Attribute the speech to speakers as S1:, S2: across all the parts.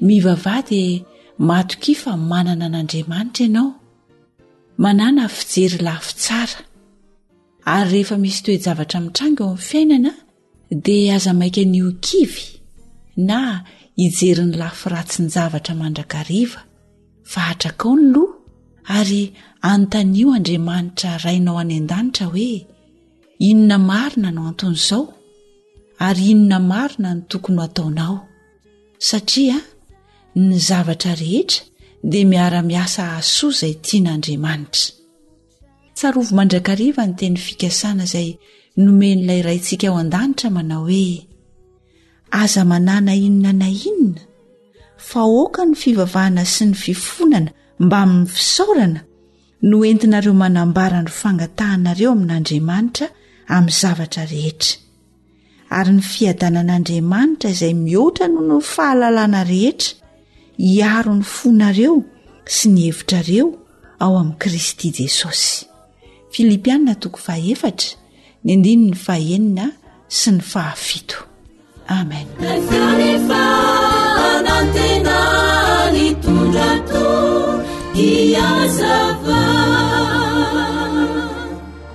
S1: Mivavaha dia matokia fa manana an'Andriamanitra ianao, manana fijery lafy tsara. Ary rehefa misy toe-javatra mitranga ao amin'ny fiainana dia aza maika ny ho kivy na hijery ny lafy ratsin-javatra mandrakariva fa atrakao ny loha ary anontanio Andriamanitra Rainao any an-danitra hoe, Inona marina no anton'izao? Ary inona marina no tokony ho ataonao? satria ny zavatra rehetra dia miara-miasa hahasoa izay tian'andriamanitra tsarovy mandrakariva ny teny fikasana izay nomen'ilay raintsika ao an-danitra manao hoe aza manana inona na inona fa oka ny fivavahana sy ny fifonana mba min'ny fisaorana no entinareo manambara ny fangatahanareo amin'andriamanitra amin'ny zavatra rehetra ary ny fiadanan'Andriamanitra izay mihoatra noho ny fahalalana rehetra hiaro ny fonareo sy ny hevitrareo ao amin'i Kristy Jesosy. Filipianina toko fahaefatra ny andininy fahenina sy ny fahafito. Amen.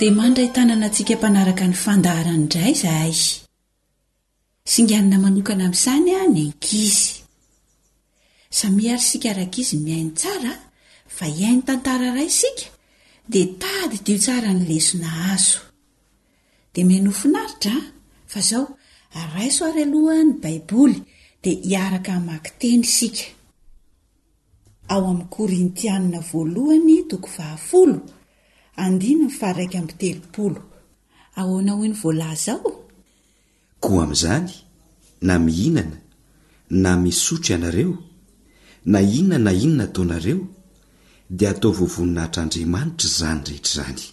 S1: Dia mandray tanana antsika mpanaraka ny fandaharana indray izahay. Singanina manokana amin'izany ny ankizy. Samia ary isika rankizy mihaino tsara fa hihaino tantara iray isika dia tadidio tsara ny lesona azo. Dia mihainoa finaritra fa izao raiso ary aloha ny Baiboly dia hiaraka hamaky teny isika. Ao amin'ny Korintianina voalohany toko fahafolo, andininy faharaika amby telopolo. Ahoana hoy ny voalaza ao?
S2: Koa amin'izany, na mihinana, na misotro ianareo, na inona na inona ataonareo, dia ataovy ho voninahitr'Andriamanitra izany rehetra izany.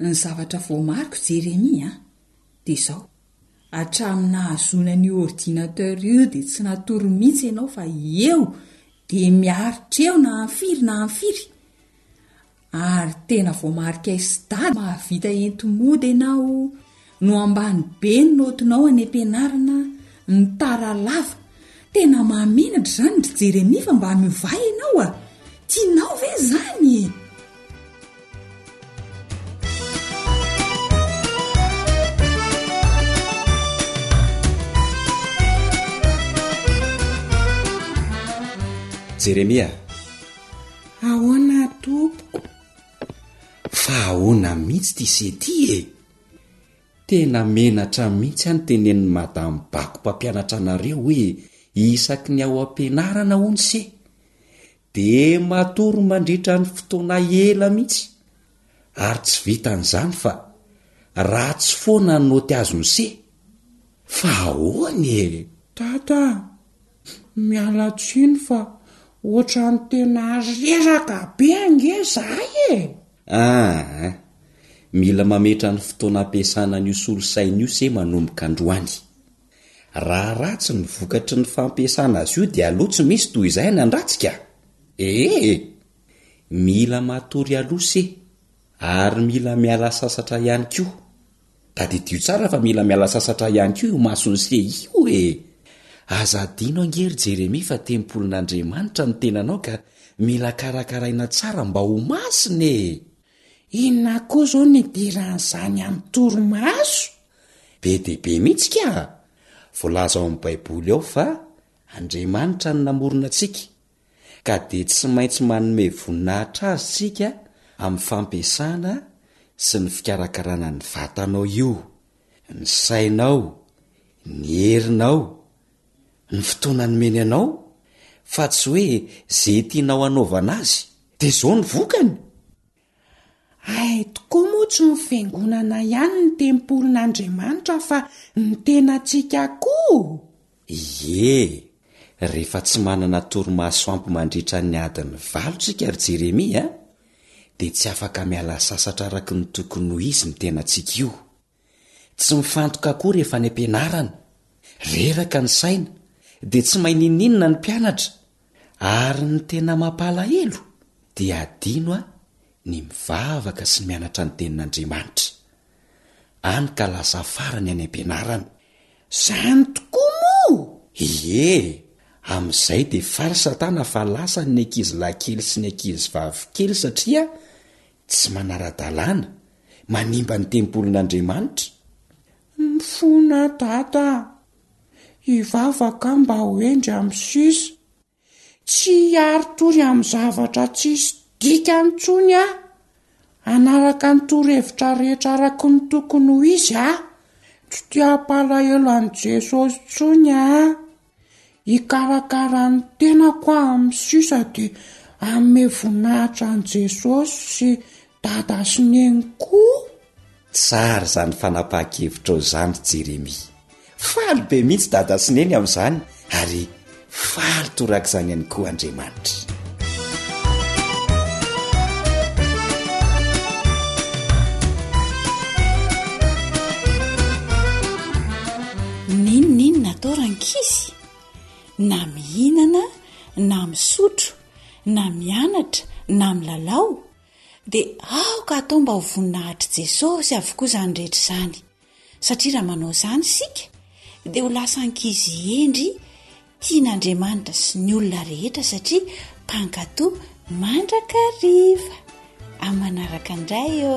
S1: Ny
S3: zavatra voamariko Jeremia dia izao, hatramin'ny nahazoana an'io ordinateur io dia tsy natory mihitsy ianao fa eo dia miaritra eo na amin'ny firy na amin'ny firy. Ary tena voamarikay sy dada mahavita enti-mody ianao no ambany be ny notinao any am-pianarana ny tara lava. Tena mahamenatra izany ry Jeremia fa mba miovà ianao a! Tianao ve izany?
S2: Jeremia,
S4: Ahoana tompoko?
S2: Fa ahoana mihitsy ity se ity e? Tena menatra mihitsy aho notenenin'i Madame Bako mpampianatra anareo hoe isaky ny ao am-pianarana hono se dia matory mandritra ny fotoana ela mihitsy ary tsy vitan'izany fa ratsy foana ny naoty azony se fa ahoana e?
S4: Tata, Miala tsiny fa ohatran'ny tena reraka be ange zahay e!
S2: Aa! Mila mametra ny fotoana ampiasana an'io solosaina io se manomboka androany. Raha ratsy ny vokatry ny fampiasana azy io dia alou tsy misy toy izay any an-dratsy ka! Ee! Mila matory alou se ary mila miala sasatra ihany koa. Tadidio tsara fa mila miala sasatra ihany koa io mason'i Sehy io e! Aza adino ange ry Jeremia fa tempolin'Andriamanitra ny tenanao ka mila karakaraina tsara mba ho masina e!
S4: Inona koa izao no idiran'izany amin'ny torimaso?
S2: Be dia be mihitsy kah! Voalaza ao amin'ny Baiboly ao fa Andriamanitra no namorona antsika, ka dia tsy maintsy manome voninahitra azy isika amin'ny fampiasana sy ny fikarakarana ny vatanao io, ny sainao, ny herinao, ny fotoana nomeny anao, fa tsy hoe ze tianao hanaovana azy dia zao ny vokany!
S4: Hay tokoa moa tsy ny fiangonana ihany ny tempolin'Andriamanitra fa ny tenantsika koa?
S2: Ie, rehefa tsy manana torimaso ampy mandritra ny adiny valo tsika ry Jeremia dia tsy afaka miala sasatra araka ny tokony ho izy ny tenantsika io. Tsy mifantoka koa rehefa any am-pianarana. Reraka ny saina, dia tsy mahay n'inon'inona ny mpianatra. Ary ny tena mampalahelo dia adino an ny mivavaka sy mianatra ny tenin'Andriamanitra. Any ka lasa farany any am-pianarana.
S4: Zany tokoa moa?
S2: Ie, amin'izay dia faly satana fa lasany ny ankizilahy kely sy ny ankizy vavy kely satria Tsy manara-dalàna, manimba ny tempolin'Andriamanitra.
S4: Mifona Dada a! Hivavaka aho mba ho hendry amin'ny sisa. Tsy hiaro tory amin'ny zavatra tsisy dikany intsony aho. Hanaraka ny torohevitra rehetra araka ny tokony ho izy aho. Tsy te-hampalahelo an'i Jesosy intsony aho. Hikarakara ny tenako aho amin'ny sisa dia hanome voninahitra an'i Jesosy sy Dada sy Neny koa.
S2: Tsara izany fanapahan-kevitrao izany Jeremia. Faly be mihitsy Dada sy Neny amin'izany ary faly torak'izany ihany koa Andriamanitra.
S1: ninoninona atao rankizy na mihinana na misotro na mianatra na milalao dia aoka atao mba ho voninahitr'i jesosy avokoa izany rehetra izany satria raha manao izany isika dia ho lasa ankizy hendry tian'Andriamanitra sy ny olona rehetra satria mpankatò mandrakariva amin'ny manaraka indray
S5: ô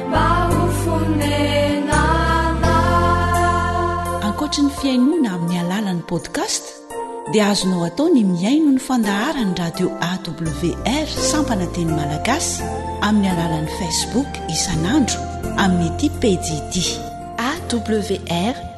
S6: Ankoatry ny
S1: fihainoana amin'ny alalan'ny podcast dia azonao atao ny mihaino ny fandaharan'ny radio awr sampana teny malagasy amin'ny alalan'ny facebook isan'andro amin'ny
S6: ity pejy ity awr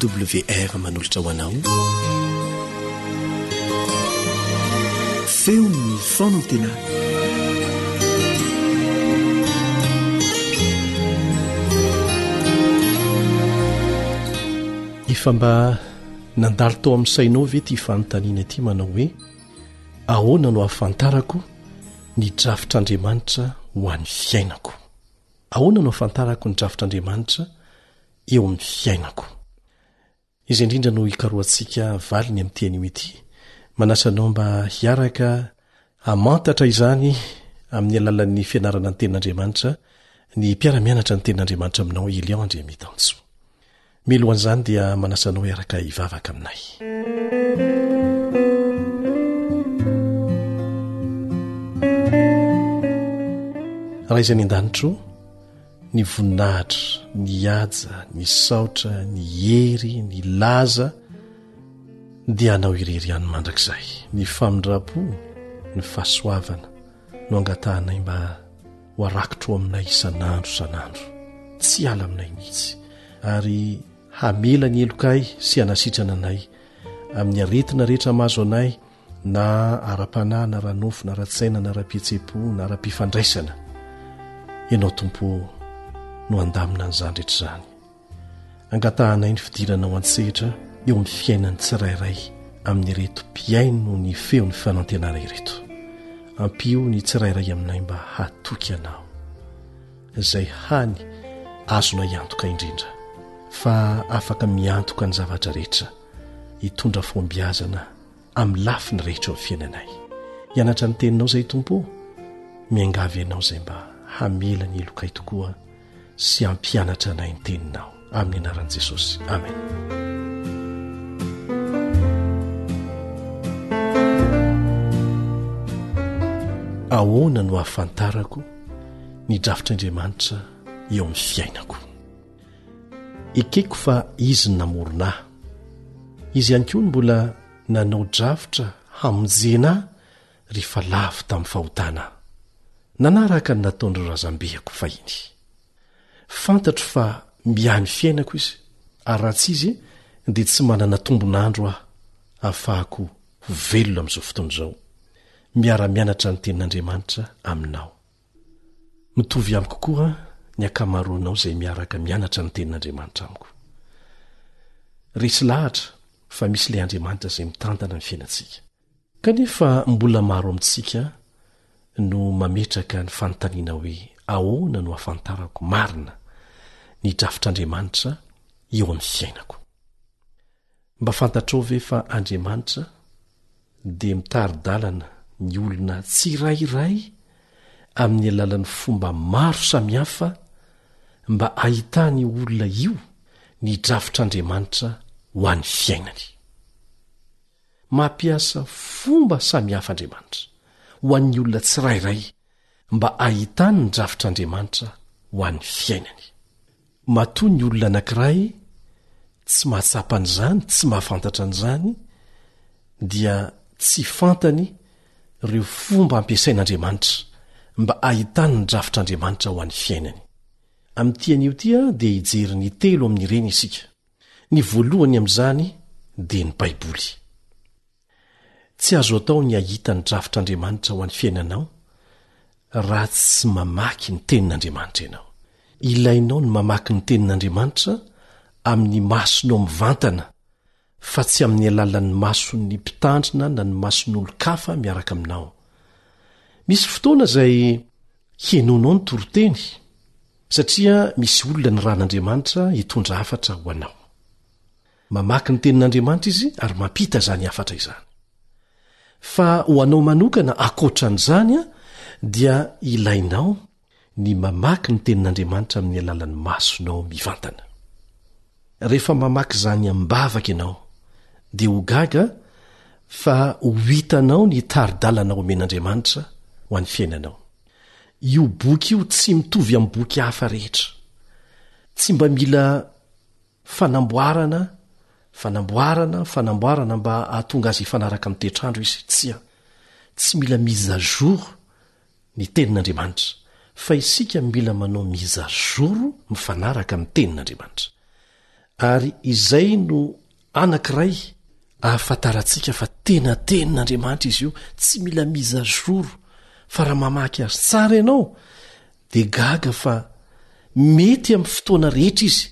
S7: awr manolotra ho anao feon'ny fonantena efa mba nandalo tao amin'ny sainao ve ty fanontaniana ity manao hoe ahoana no ahafantarako ny drafitr'andriamanitra ho an'ny fiainako Ahoana no ahafantarako ny drafitr'Andriamanitra eo amin'ny fiainako? Izay indrindra no hikarohantsika valiny amin'ity anio ity. Manasa anao mba hiaraka hamantatra izany amin'ny alalan'ny fianarana ny tenin'Andriamanitra ny mpiara-mianatra ny tenin'Andriamanitra aminao Elion Andriamitansoa. Milohan'izany dia manasa anao hiaraka hivavaka aminay. Ray izay any an-danitra ô, ny voninahitra, ny haja, ny saotra, ny hery, ny laza dia anao irery ihany mandrakizay. Ny famindram-po, ny fahasoavana no angatahanay mba ho arakitro aminay isan'andro isan'andro tsy ala aminay mihitsy ary hamela ny elokay sy hanasitrana anay amin'ny aretina rehetra mazo anay na ara-panahy na ranofo na ra-tsaina na ra-pihetsepo na ara-pifandraisana ianao tompo no handamina an'izany rehetra izany Angatahanay ny fidirana ao an-tsehatra eo amin'ny fiainan'ny tsirairay amin'ireto mpihaino ny feon'ny fanantenana ireto. Ampio ny tsirairay aminay mba hatoky Anao, izay hany azonay antoka indrindra, fa afaka miantoka ny zavatra rehetra, hitondra fahombiazana, amin'ny lafiny rehetra ny fiainanay hianatra ny teninao izay tompo miangavy ianao izay mba hamela ny helokay tokoa sy hampianatra anay ny teninao amin'ny anaran'i jesosy amen ahoana no hahafantarako ny drafitr'andriamanitra eo amin'ny fiainako Ekeko fa izy ny namorona ahy. Izy ihany koa no mbola nanao drafitra hamonjena ahy rehefa lavo tamin'ny fahotana aho. Nanaraka ny nataon'ireo razambeko fahiny. Fantatro fa miahy ny fiainako izy ary raha tsy izy dia tsy manana tombon'andro aho hahafahako ho velona amin'izao fotoana izao miara-mianatra ny tenin'Andriamanitra aminao. Mitovy amiko koa ny ankamaroanao izay miaraka mianatra ny Tenin'Andriamanitra amiko. Resy lahatra fa misy ilay Andriamanitra izay mitantana ny fiainantsika. Kanefa mbola maro amintsika no mametraka ny fanontaniana hoe, Ahoana no ahafantarako marina ny drafitr'Andriamanitra eo amin'ny fiainako? Mba fantatrao ve fa Andriamanitra dia mitari-dalana ny olona tsirairay amin'ny alalan'ny fomba maro samihafa mba ahitany io olona io ny drafitr'Andriamanitra ho an'ny fiainany. Mampiasa fomba samihafa Andriamanitra ho an'ny olona tsirairay mba ahitany ny drafitr'Andriamanitra ho an'ny fiainany. Matoa ny olona anankiray tsy mahatsapa an'izany, tsy mahafantatra an'izany, dia tsy fantany ireo fomba ampiasain'Andriamanitra mba hahitany ny drafitr'Andriamanitra ho an'ny fiainany. Amin'ity anio ity dia hijery ny telo amin'ireny isika. Ny voalohany amin'izany dia ny Baiboly. Tsy azo atao ny hahita ny drafitr'Andriamanitra ho an'ny fiainanao raha tsy mamaky ny Tenin'Andriamanitra ianao. Ilainao ny mamaky ny Tenin'Andriamanitra amin'ny masonao mivantana fa tsy amin'ny alalan'ny mason'ny mpitandrina na ny mason'olon-kafa miaraka aminao. Misy fotoana izay henoinao ny toriteny satria misy olona niran'Andriamanitra hitondra hafatra ho anao. Mamaky ny Tenin'Andriamanitra izy ary mampita izany hafatra izany. Fa ho anao manokana ankoatra an'izany dia ilainao ny mamaky ny Tenin'Andriamanitra amin'ny alalan'ny masonao mivantana. Rehefa mamaky izany amim-bavaka ianao dia ho gaga fa ho hitanao ny tari-dalana omen'Andriamanitra ho an'ny fiainanao. Io boky io tsy mitovy amin'ny boky hafa rehetra. Tsy mba mila Fanamboarana, fanamboarana, fanamboarana mba hahatonga azy hifanaraka amin'ny toetr'andro izy. Tsia. Tsy mila mise à jour ny Tenin'Andriamanitra, fa isika no mila manao mise à jour mifanaraka amin'ny Tenin'Andriamanitra. Ary izay no anankiray ahafantarantsika fa tena Tenin'Andriamanitra izy io, tsy mila mise à jour, fa raha mamaky azy tsara ianao dia gaga fa mety amin'ny fotoana rehetra izy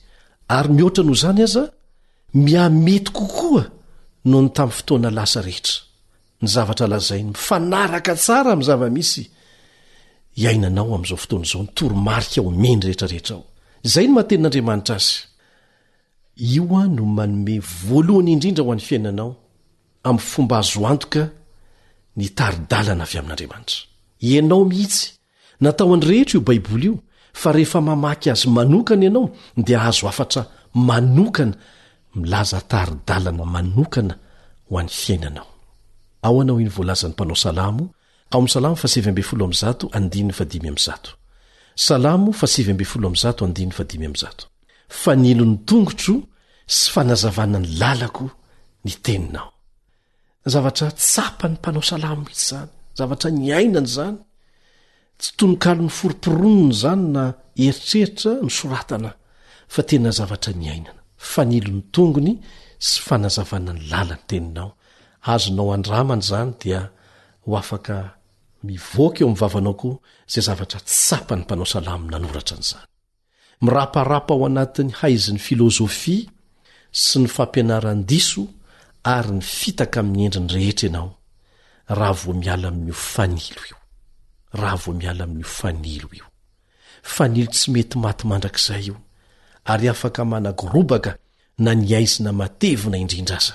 S7: ary mihoatra noho izany aza mihamety kokoa noho ny tamin'ny fotoana lasa rehetra ny zavatra lazainy mifanaraka tsara amin'ny zava-misy iainanao amin'izao fotoana izao ny toromarika omeny rehetrarehetra ao izay ny matenin'andriamanitra azy io a no manome voalohany indrindra ho an'ny fiainanao amin'ny fomba azo antoka ny tari-dalana avy amin'andriamanitra ianao mihitsy Natao an'ny rehetra io Baiboly io, fa rehefa mamaky azy manokana ianao dia hahazo hafatra manokana milaza tari-dalana manokana ho an'ny fiainanao. Ahoana hoy ny voalazan'ny mpanao salamo ao amin'ny Salamo fa sivy ambin'ny folo amby zato andininy fa dimy amby zato. Salamo fa sivy ambin'ny folo amby zato andininy fa dimy amby zato. Fanilon'ny tongotro sy fanazavana ny lalako ny teninao. Zavatra tsapan'ny mpanao salamo mihitsy izany, zavatra niainany izany, tsy tononkalo noforomporonina izany na eritreritra nosoratana fa tena zavatra niainana. Fanilon'ny tongony sy fanazavana ny lalan'ny teninao. Azonao andramana izany dia ho afaka mivoaka eo amin'ny vavanao koa izay zavatra tsapan'ny mpanao salamo nanoratra an'izany. Miraparapa ao anatin'ny haizin'ny filôzôfia sy ny fampianaran-diso ary ny fitaka amin'ny endriny rehetra ianao raha vao miala amin'io fanilo io. Raha vao miala amin'io fanilo io. Fanilo tsy mety maty mandrakizay io, ary afaka managorobaka na ny aizina matevina indrindra aza.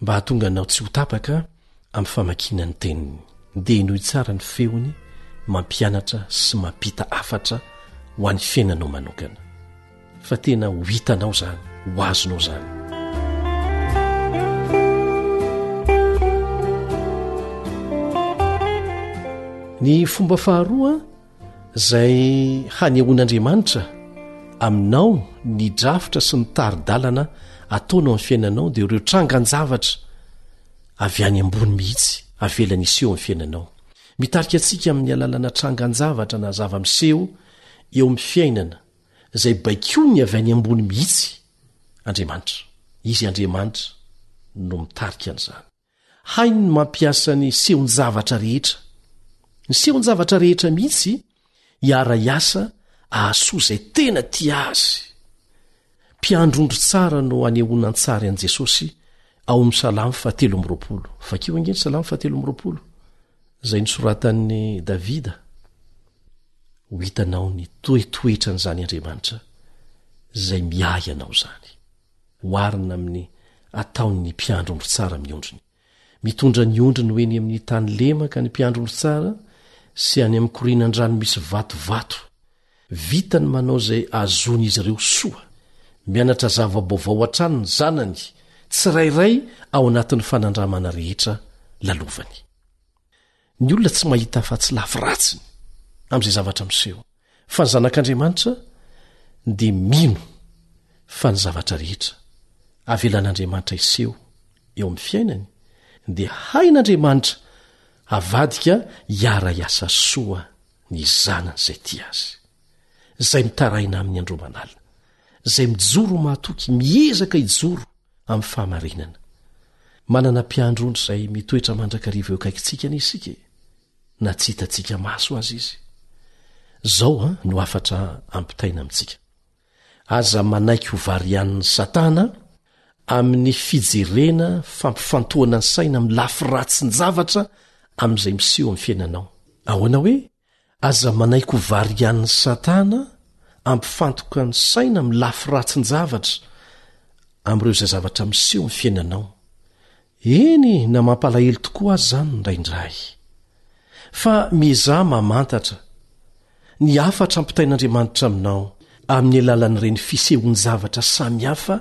S7: mba hahatonga anao tsy ho tapaka amin'ny famakiana ny teniny. Dia henoy tsara ny feony mampianatra sy mampita hafatra ho an'ny fiainanao manokana. Fa tena ho hitanao izany, ho azonao izany. Ny fomba faharoa izay hanehoan'Andriamanitra aminao ny drafitra sy ny tari-dalana ataonao amin'ny fiainanao dia ireo trangan-javatra avy any ambony mihitsy avelany iseho amin'ny fiainanao mitarika antsika amin'ny alalana trangan-javatra na zava-miseho eo amin'ny fiainana izay baiko ny avy any ambony mihitsy Andriamanitra izy Andriamanitra no mitarika an'izany Hainy ny mampiasa ny sehon-javatra rehetra. Ny sehon-javatra rehetra mihitsy hiara-hiasa ahasoa izay tena tia azy. Mpiandrondro tsara no anehoana an-tsary an'i Jesosy ao amin'ny Salamo fahatelo amby roapolo. Vakio ange ny Salamo fahatelo amby roapolo izay nosoratan'i Davida. Ho hitanao ny toetoetran'izany Andriamanitra izay miahy anao izany. Oharina amin'ny ataon'ny mpiandrondro tsara amin'ny ondriny. Mitondra ny ondriny ho eny amin'ny tany lemaka ny mpiandrondro tsara sy any amin'ny korinan-drano misy vatovato. Vitany manao izay ahazoan'izy ireo soa. Mianatra zava-baovao hatrany ny zanany, tsirairay ao anatin'ny fanandramana rehetra lalovany. Ny olona tsy mahita afa-tsy lafy ratsiny amin'izay zavatra miseho, fa ny zanak'Andriamanitra dia mino fa ny zavatra rehetra avelan'Andriamanitra hiseho eo amin'ny fiainany dia hain'Andriamanitra avadika hiara-hiasa soa ny zanany izay tia azy, izay mitaraina aminy andromanalina, izay mijoro mahatoky, miezaka hijoro. amin'ny fahamarinana. Manana Mpiandry ondry izay mitoetra mandrakariva eo akaikintsika anie isika e! na tsy hitantsika maso aza Izy. Izao an no hafatra ampitaina amintsika, Aza manaiky ho varian'ny Satana amin'ny fijerena fampifantohana ny saina amin'ny lafy ratsin-javatra amin'izay miseho amin'ny fiainanao. Ahoana hoe? Aza manaiky ho varian'ny Satana hampifantoka ny saina amin'ny lafy ratsin-javatra amin'ireo izay zavatra miseho amin'ny fiainanao. Eny e, na mampalahelo tokoa aza izany indraindray. Fa miezaha mamantatra ny hafatra ampitain'Andriamanitra aminao amin'ny alalan'ireny fisehoan-javatra samihafa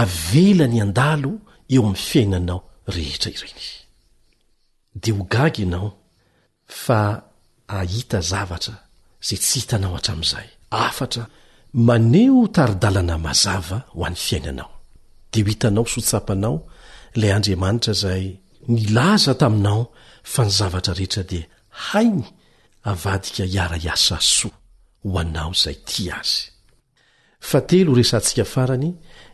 S7: avelany handalo eo amin'ny fiainanao rehetra ireny. Dia ho gaga ianao Fa hahita zavatra izay tsy hitanao hatramin'izay, hafatra maneho tari-dalana mazava ho an'ny fiainanao. Dia ho hitanao sy ho tsapanao ilay Andriamanitra izay nilaza taminao fa ny zavatra rehetra dia hainy avadika hiara-hiasa soa ho anao izay tia azy. Fahatelo horesahantsika farany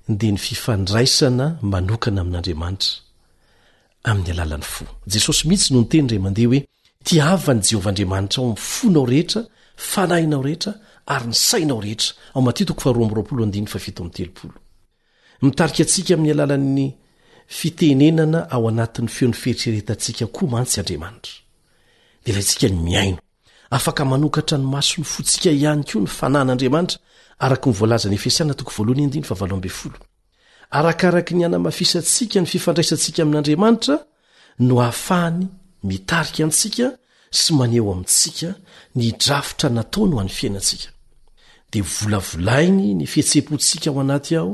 S7: dia ny fifandraisana manokana amin'Andriamanitra amin'ny alalan'ny fo. Jesosy mihitsy no niteny indray mandeha hoe, Tiavo an'i Jehovah Andriamanitrao amin'ny fonao rehetra, fanahinao rehetra ary ny sainao rehetra. Ao Matio toko faharoa amby roapolo andininy fahafito amby telopolo. Mitarika antsika amin'ny alalan'ny fitenenana ao anatin'ny feon'ny fieritreretantsika koa mantsy Andriamanitra. Dia ilaintsika ny mihaino. Afaka manokatra ny mason'ny fontsika ihany koa ny fanahin'Andriamanitra, araka ny voalazan'ny Efesiana toko voalohany andininy fahavalo ambin'ny folo. Arakaraky ny hanamafisantsika ny fifandraisantsika amin'Andriamanitra no hahafahany mitarika antsika sy maneho amintsika ny drafitra nataony ho an'ny fiainantsika. Dia volavolainy ny fihetsem-pontsika ao anaty ao,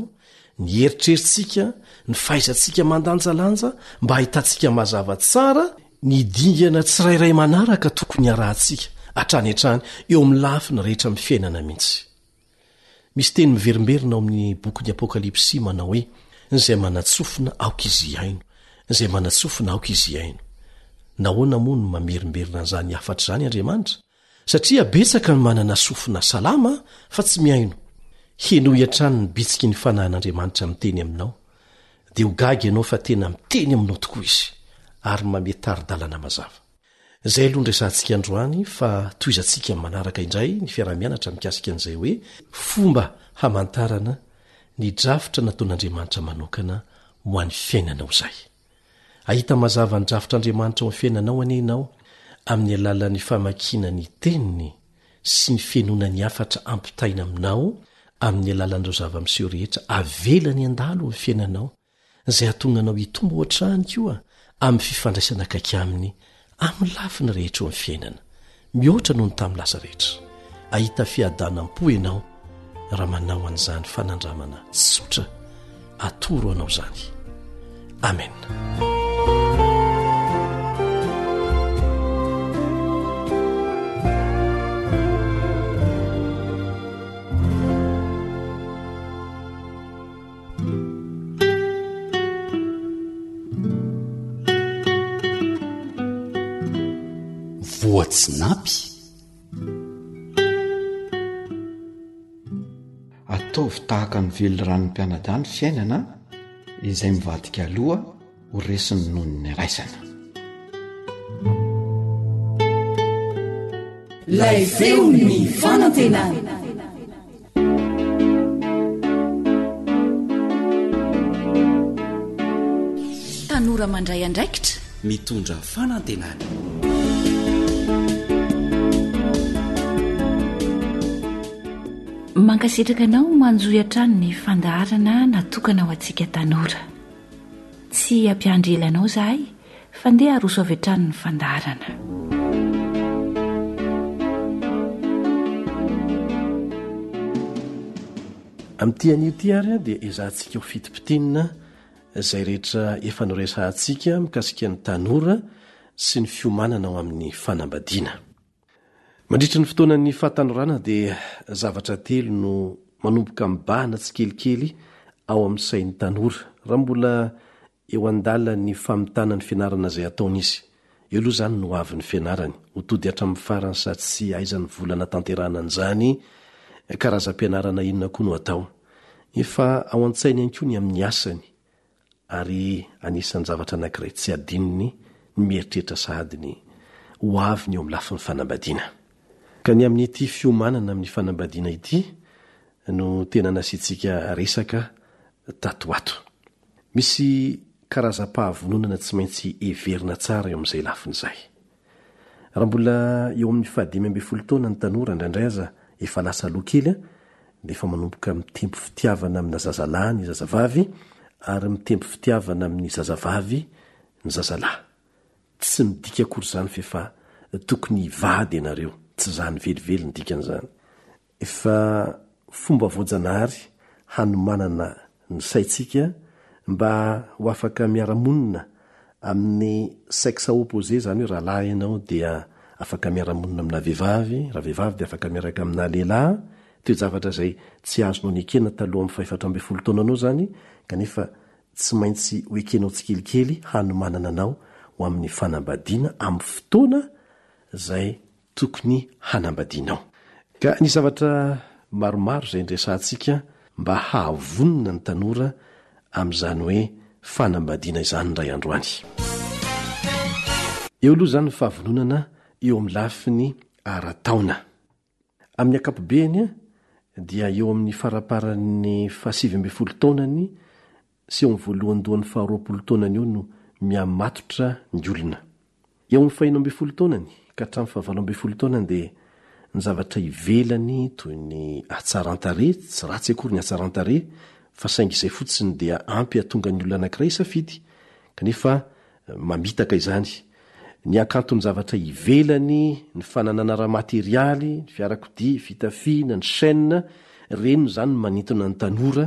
S7: ny eritreritsika, ny fahaizantsika mandanjalanja mba hahitantsika mazava tsara ny dingana tsirairay manaraka tokony harahantsika hatrany hatrany eo amin'ny lafiny rehetra amin'ny fiainana mihitsy. Misy teny miverimberina ao amin'ny bokin'ny Apokalypsy manao hoe, Izay manatsofina, aoka izy hihaino. Izay manatsofina, aoka izy hihaino. Nahoana moa no mamerimberina an'izany hafatra izany Andriamanitra? Satria betsaka ny manana sofina salama fa tsy mihaino. Henoy hatrany ny bitsiky ny fanahin'Andriamanitra miteny aminao, dia ho gaga ianao fa tena miteny aminao tokoa izy, ary mamehy tari-dalana mazava. Izay aloha no resahantsika androany fa tohizantsika amin'ny manaraka indray ny fiaraha-mianatra mikasika an'izay hoe fomba hamantarana ny drafitra nataon'Andriamanitra manokana ho an'ny fiainanao izay. Hahita mazava ny drafitr'Andriamanitra ho an'ny fiainanao anie ianao amin'ny alalan'ny famakiana ny Teniny sy ny fihenoana ny hafatra ampitaina aminao amin'ny alalan'ireo zava-miseho rehetra avelany handalo ny fiainanao izay hahatonga anao hitombo hatrany koa amin'ny fifandraisana akaiky aminy amin'ny lafiny rehetra eo amin'ny fiainana, mihoatra noho ny tamin'ny lasa rehetra. Ahita fiadanam-po ianao raha manao an'izany fanandramana tsotra atoro anao izany. Amena.
S2: Voatsinapy. Ataovy tahaka ny veliranon'ny mpianadahy ny fiainana izay mivadika aloha. ho resiny noho ny raisana.
S3: Lay feon'ny fanantenana.
S1: Tanora mandray andraikitra,
S2: mitondra fanantenana.
S1: Mankasitraka anao manjohy hatrany ny fandaharana natokana ho antsika tanora. Tsy hampiandry ela anao izahay fa ndeha haroso avy hatrany ny fandaharana.
S7: Amin'ity anio ity ary dia ezahantsika ho fitipitinina izay rehetra efa noresahantsika mikasika ny tanora sy ny fiomanana ao amin'ny fanambadiana. Mandritra ny fotoanan'ny fahatanorana dia zavatra telo no manomboka mibahana tsikelikely ao amin'ny sain'ny tanora raha mbola eo an-dalan'ny famitana ny fianarana izay ataony izy. Eo aloha izany ny ho avin'ny fianarany, ho tody hatramin'ny farany sa tsia, aiza ny vola hanatanterahana an'izany, karazam-pianarana inona koa no atao. Efa ao an-tsainy ihany koa ny amin'ny asany. Ary anisan'ny zavatra anankiray tsy adinony ny mieritreritra sahady ny ho avy ny eo amin'ny lafiny fanambadiana. Ka ny amin'ity fiomanana amin'ny fanambadiana ity no tena nasiantsika resaka tato ho ato. Misy karazam-pahavononana tsy maintsy heverina tsara eo amin'izay lafiny izay. Raha mbola eo amin'ny fahadimy ambin'ny folo taona ny tanora indraindray aza efa lasa aloha kely dia efa manomboka mitempo fitiavana amina zazalahy ny zazavavy ary mitempo fitiavana amin'ny zazavavy ny zazalahy. Tsy midika akory izany f'efa tokony hivady ianareo, tsy izany velively ny dikan'izany. Efa fomba voajanahary hanomanana ny saintsika mba ho afaka miara-monina amin'ny sexe opposé, izany hoe raha lahy ianao dia afaka miara-monina aminà vehivavy, raha vehivavy dia afaka miaraka aminà lehilahy, toe-javatra izay tsy azonao nekena taloha amin'ny fahefatra ambin'ny folo taonanao izany kanefa tsy maintsy ho ekenao tsikelikely hanomanana anao ho amin'ny fanambadiana amin'ny fotoana izay tokony hanambadianao. Ka nisy zavatra maromaro izay niresahantsika mba hahavonona ny tanora amin'izany hoe fanambadiana izany indray andro any. Eo aloha izany ny fahavononana eo amin'ny lafiny ara-taona. Amin'ny ankapobeny dia eo amin'ny faraparan'ny fahasivy ambin'ny folo taonany sy eo amin'ny voalohandohan'ny faharoapolo taonany eo no mihamatotra ny olona. Eo amin'ny faheno ambin'ny folo taonany ka hatramin'ny fahavalo ambin'ny folo taonany dia ny zavatra ivelany toy ny hatsaran-tarehy, tsy ratsy akory ny hatsaran-tarehy fa saingy izay fotsiny dia ampy hahatonga ny olona anankiray hisafidy kanefa mamitaka izany ny hakanton'ny zavatra ivelany, ny fananana ara-materialy, ny fiarakodia, fitafiana, ny chaîne, ireny izany no manintona ny tanora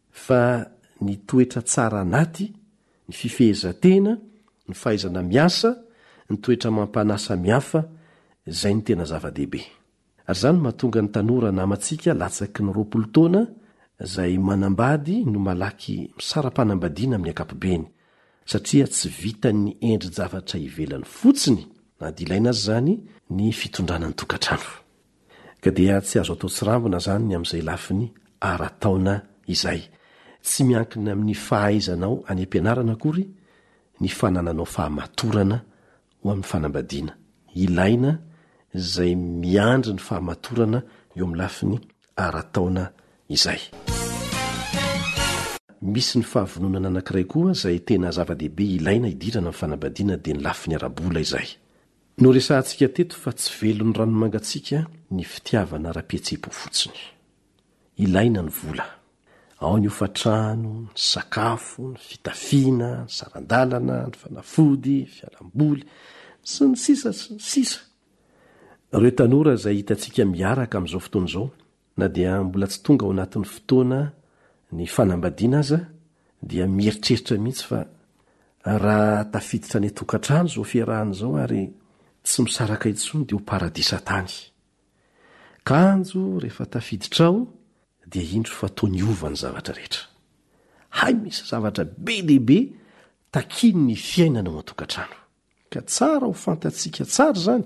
S7: Fa ny toetra tsara anaty, ny fifehezan-tena, ny fahaizana miasa, ny toetra amam-panahy samihafa, izay no tena zava-dehibe. Ary izany no mahatonga ny tanora namantsika latsaky ny roapolo taona izay manambady no malaky misara-panambadiana amin'ny ankapobeny, satria tsy vitan'ny endri-javatra ivelany fotsiny, na dia ilaina aza izany, ny fitondrana ny tokantrano. Ka dia tsy azo atao tsirambina izany ny amin'izay lafiny ara-taona izay. Tsy miankina amin'ny fahaizanao any am-pianarana akory ny fanananao fahamatorana ho amin'ny fanambadiana. Ilaina izay miandry ny fahamatorana eo amin'ny lafiny ara-taona izay. Misy ny fahavononana anankiray koa izay tena zava-dehibe ilaina hidirana amin'ny fanambadiana dia ny lafiny ara-bola izay. Noresahantsika teto fa tsy velon'ny ranomangatsika ny fitiavana ara-pihetseham-po fotsiny. Ilaina ny vola. Ao ny hofatrano, ny sakafo, ny fitafiana, ny saran-dalana, ny fanafody, fialamboly, sy ny sisa sy ny sisa Ireo tanora izay hitantsika miaraka amin'izao fotoana izao Na dia mbola tsy tonga ao anatin'ny fotoana ny fanambadiana aza dia mieritreritra mihitsy fa raha tafiditra any an-tokantrano izao fiarahana izao ary tsy misaraka intsony dia ho paradisa tany. Kanjo rehefa tafiditra ao dia indro fa toa niova ny zavatra rehetra. Hay misy zavatra be dia be takian'ny fiainana ao an-tokantrano ka tsara ho fantatsika tsara izany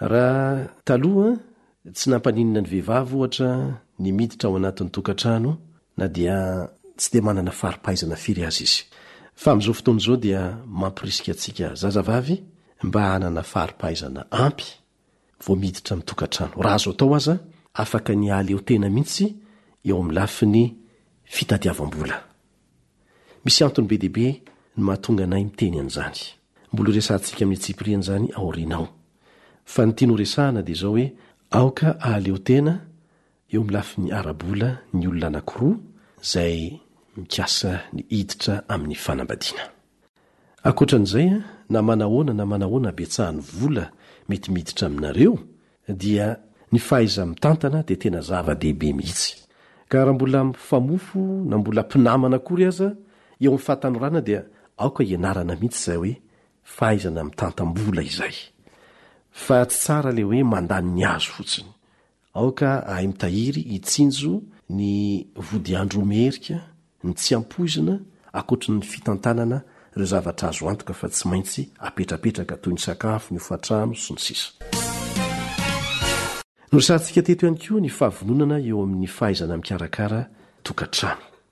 S7: Raha taloha, tsy nampaninona ny vehivavy, ohatra, ny miditra ao anatin'ny tokantrano na dia tsy dia manana fari-pahaizana firy aza izy. Fa amin'izao fotoana izao dia mamporisika antsika zazavavy mba hanana fari-pahaizana ampy vao miditra amin'ny tokantrano. Raha azo atao aza, afaka ny hahaleo tena mihitsy eo amin'ny lafiny fitadiavam-bola. Misy antony be dia be ny mahatonga anay miteny an'izany. Mbola ho resahantsika amin'ny antsipiriany izany aoriana ao. Fa ny tiany ho resahana dia izao hoe aoka ahaleo tena eo amin'ny lafiny ara-bola ny olona anankiroa izay mikasa ny hiditra amin'ny fanambadiana. Ankoatra an'izay, na manahoana na manahoana habetsahan'ny vola mety miditra aminareo, dia ny fahaiza-mitantana dia tena zava-dehibe mihitsy. Ka raha mbola mifamofo na mbola mpinamana akory aza eo amin'ny fahatanorana dia aoka hianarana mihitsy izay hoe fahaizana mitantam-bola izay. Fa tsy tsara ilay hoe mandany ny azo fotsiny. Aoka ahay mitahiry hitsinjo ny vodiandro merika, ny tsy ampoizina, ankoatry ny fitantanana ireo zavatra azo antoka fa tsy maintsy apetrapetraka toy ny sakafo, ny hofantrano, sy ny sisa. Noresahantsika teto ihany koa ny fahavononana eo amin'ny fahaizana mikarakara tokantrano.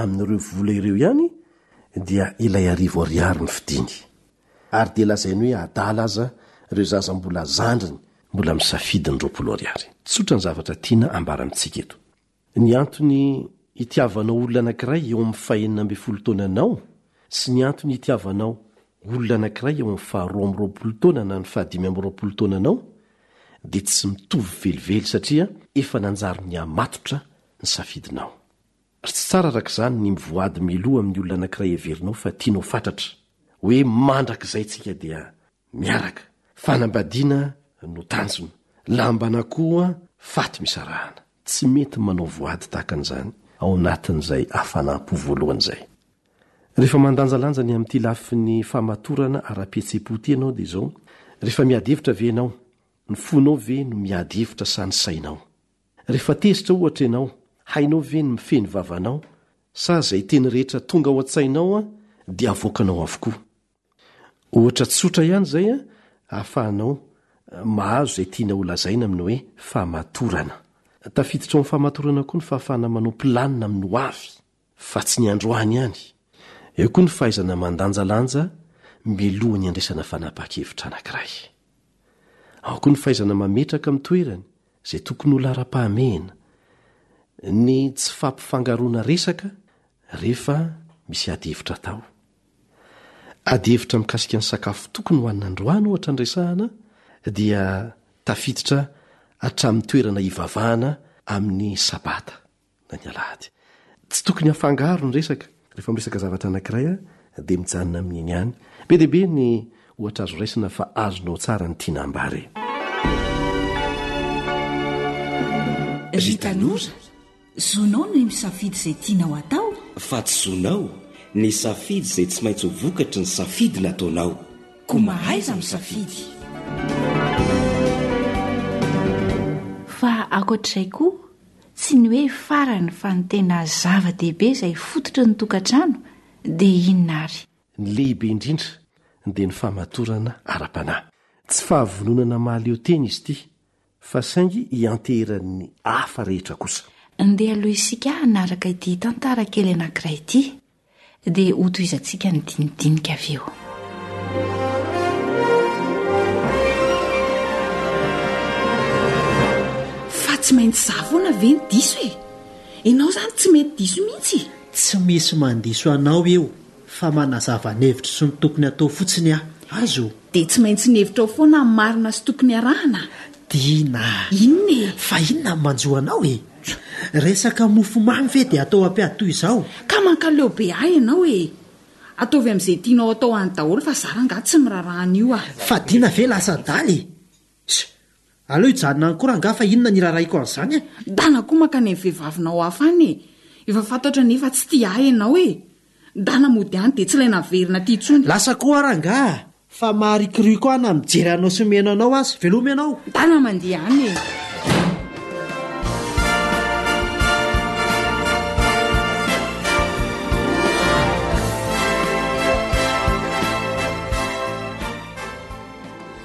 S7: amin'ireo vola ireo ihany dia ilay arivo ariary ny fidiny. Ary dia lazainy hoe adala aza ireo zaza mbola zandriny mbola misafidy ny roapolo ariary. Tsotra ny zavatra tiana hambara amintsika eto. Ny antony hitiavanao olona anankiray eo amin'ny fahenina ambin'ny folo taonanao sy ny antony hitiavanao olona anankiray eo amin'ny faharoa amby roapolo taona na ny fahadimy amby roapolo taonanao dia tsy mitovy velively satria efa nanjary nihamatotra ny safidinao. Tsy tsara araka izany ny mivoady mialoha amin'ny olona anankiray heverinao fa tianao fatratra, hoe mandrakizay tsika dia miaraka. Fanambadiana no tanjona. Lambana koa faty misarahana. Tsy mety ny manao voady tahaka an'izany ao anatin'izay hafanam-po voalohany izay. Rehefa mandanjalanja ny amin'ity lafiny fahamatorana ara-pihetsem-po ity ianao dia izao, rehefa miady hevitra ve ianao, ny fonao ve no miady hevitra sa ny sainao? Rehefa tezitra ohatra ianao, hainao ve ny mifehy ny vavanao, sa izay teny rehetra tonga ao an-tsainao dia avoakanao avokoa? Ohatra tsotra ihany izay ahafahanao mahazo izay tiana holazaina amin'ny hoe fahamatorana. Tafiditra ao amin'ny fahamatorana koa ny fahafahana manao planina amin'ny hoavy. Fa tsy ny androany ihany. Eo koa ny fahaizana mandanjalanja mialoha ny handraisana fanapahan-kevitra anankiray. Ao koa ny fahaizana mametraka amin'ny toerany izay tokony ho laharam-pahamehana, ny tsy fampifangaroana resaka rehefa misy adihevitra atao. Adihevitra mikasika ny sakafo tokony hohanina androany ohatra no resahana dia tafiditra hatramin'ny toerana hivavahana amin'ny Sabata. na ny alahady. Tsy tokony afangaro ny resaka. Rehefa miresaka zavatra anankiray dia mijanona amin'iny ihany. Be dia be ny ohatra azo raisina fa azonao tsara ny tiana
S3: ambara e. Ry tanora, zonao ny misafidy izay tianao atao.
S2: Fa tsy zonao ny safidy izay tsy maintsy ho vokatry ny safidy nataonao.
S3: Koa mahaiza misafidy.
S1: Fa ankoatr'izay koa, tsy ny hoe farany fa ny tena zava-dehibe izay fototry ny tokantrano dia inona ary?
S7: Ny lehibe indrindra dia ny fahamatorana ara-panahy. Tsy fahavononana mahaleo tena izy ity fa saingy ianteheran'ny hafa rehetra kosa.
S1: Andeha aloha isika hanaraka ity tantara kely anankiray ity. dia hotohizantsika ny dinidinika avy eo.
S3: Fa tsy maintsy za foana ve ny diso e? Ianao zany tsy mety diso mihitsy.
S8: Tsy misy mandiso anao io fa manazava ny hevitro sy ny tokony atao fotsiny aho. Aizo?
S3: Dia tsy maintsy ny hevitrao foana ny marina sy tokony arahana.
S8: Dina.
S3: Inona e?
S8: Fa inona no manjo anao e? Resaka mofo mamy ve dia atao ampiady toy izao?
S3: Ka mankaleo be ahy ianao e! Ataovy amin'izay tianao atao any daholo fa za rangaha tsy miraharaha an'io
S8: a! Fadiana ve lasa adala e! Sh! Aleo hijanona any koa rangaha fa inona ny iraharahiako an'izany a!
S3: Dana koa mankany amin'ny vehivavinao hafa any e! Efa fantatro anie fa tsy tia ahy ianao e! Dana mody any dia tsy ilay naverina aty intsony!
S8: Lasa koa aho rangaha! Fa maharikorioko aho na mijery anao sy mihaino anao aza. Veloma ianao!
S3: Tana mandeha any e!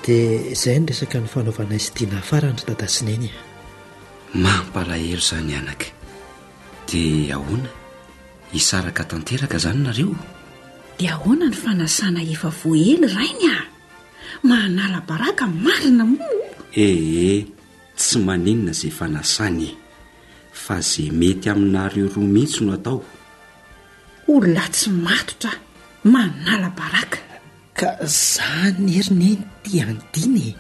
S8: Dia izay ny resaka nifanaovanay sy Dinah farany ry Dadah sy Neny a!
S2: Mampalahelo izany anaka. Dia ahoana? Hisaraka tanteraka izany nareo?
S3: Dia ahoana ny fanasana efa voaely rainy ah! Mahanala baraka marina moa
S2: o! Ee, tsy maninona izay fanasana e! Fa izay mety aminareo roa mihitsy no atao.
S3: Olona tsy matotra ah! Manala baraka!
S8: Ka za nery neny ity andiana e!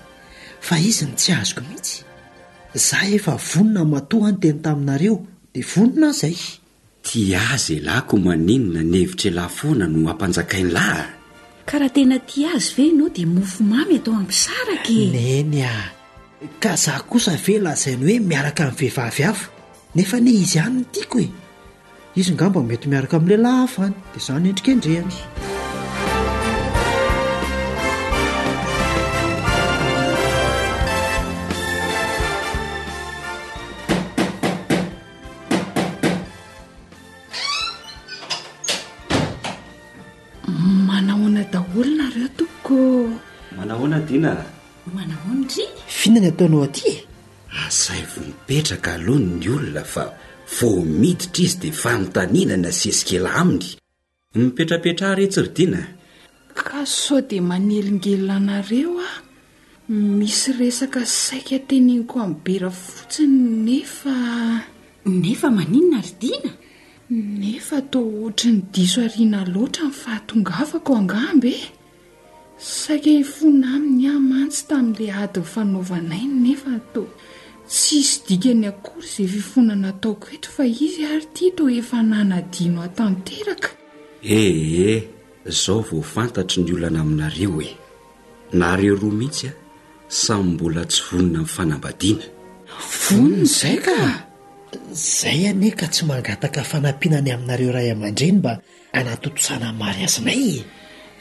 S8: Fa izy no tsy azoko mihitsy! Za efa vonona matoa ny teny taminareo, dia vonona aho
S2: izay! Tia azy elah ko maninona ny hevitr elah foana no ampanjakain lah a!
S3: Ka raha tena tia azy ve enao dia mofo mamy atao ampy saraka e!
S8: Neny a! Ka za kosa ve lazainy hoe miaraka amin'ny vehivavy hafa? Nefa anie izy ihany no tiako e! Izy ngamba mety miaraka amin'ny lehilahy hafa any dia za no endrika endrehany.
S3: Manahoana daholo nareo tompoko?
S2: Manahoana Dina?
S3: Manahoana
S8: ry? F'inona ny ataonao aty e?
S2: Asaivo mipetraka aloha ny olona fa vao miditra izy dia fanontaniana ny asiesikela aminy. Mipetrapetraha re tsy ridina a!
S3: Ka sao dia manelingelina anareo aho, misy resaka saika teneniko amin'i Bera fotsiny nefa. Nefa maninona ry Dina? Nefa toa ohatry ny diso ariana loatra ny fahatongavako angamba e! Saika hifona aminy aho mantsy tamin'ilay ady nifanaovanay nefa toa tsy hisy dikany akory izay fifonana ataoko eto fa izy ary ity toa efa nanadino ahy
S2: tanteraka. Ee, izao vao fantatro ny olana aminareo e! Nareo roa mihitsy a, samy mbola tsy vonona amin'ny fanambadiana.
S8: Vonona izay ka! Izay anie ka tsy mangataka fanampiana ny aminareo ray aman-dreny mba hanatontosana ny mariazinay e!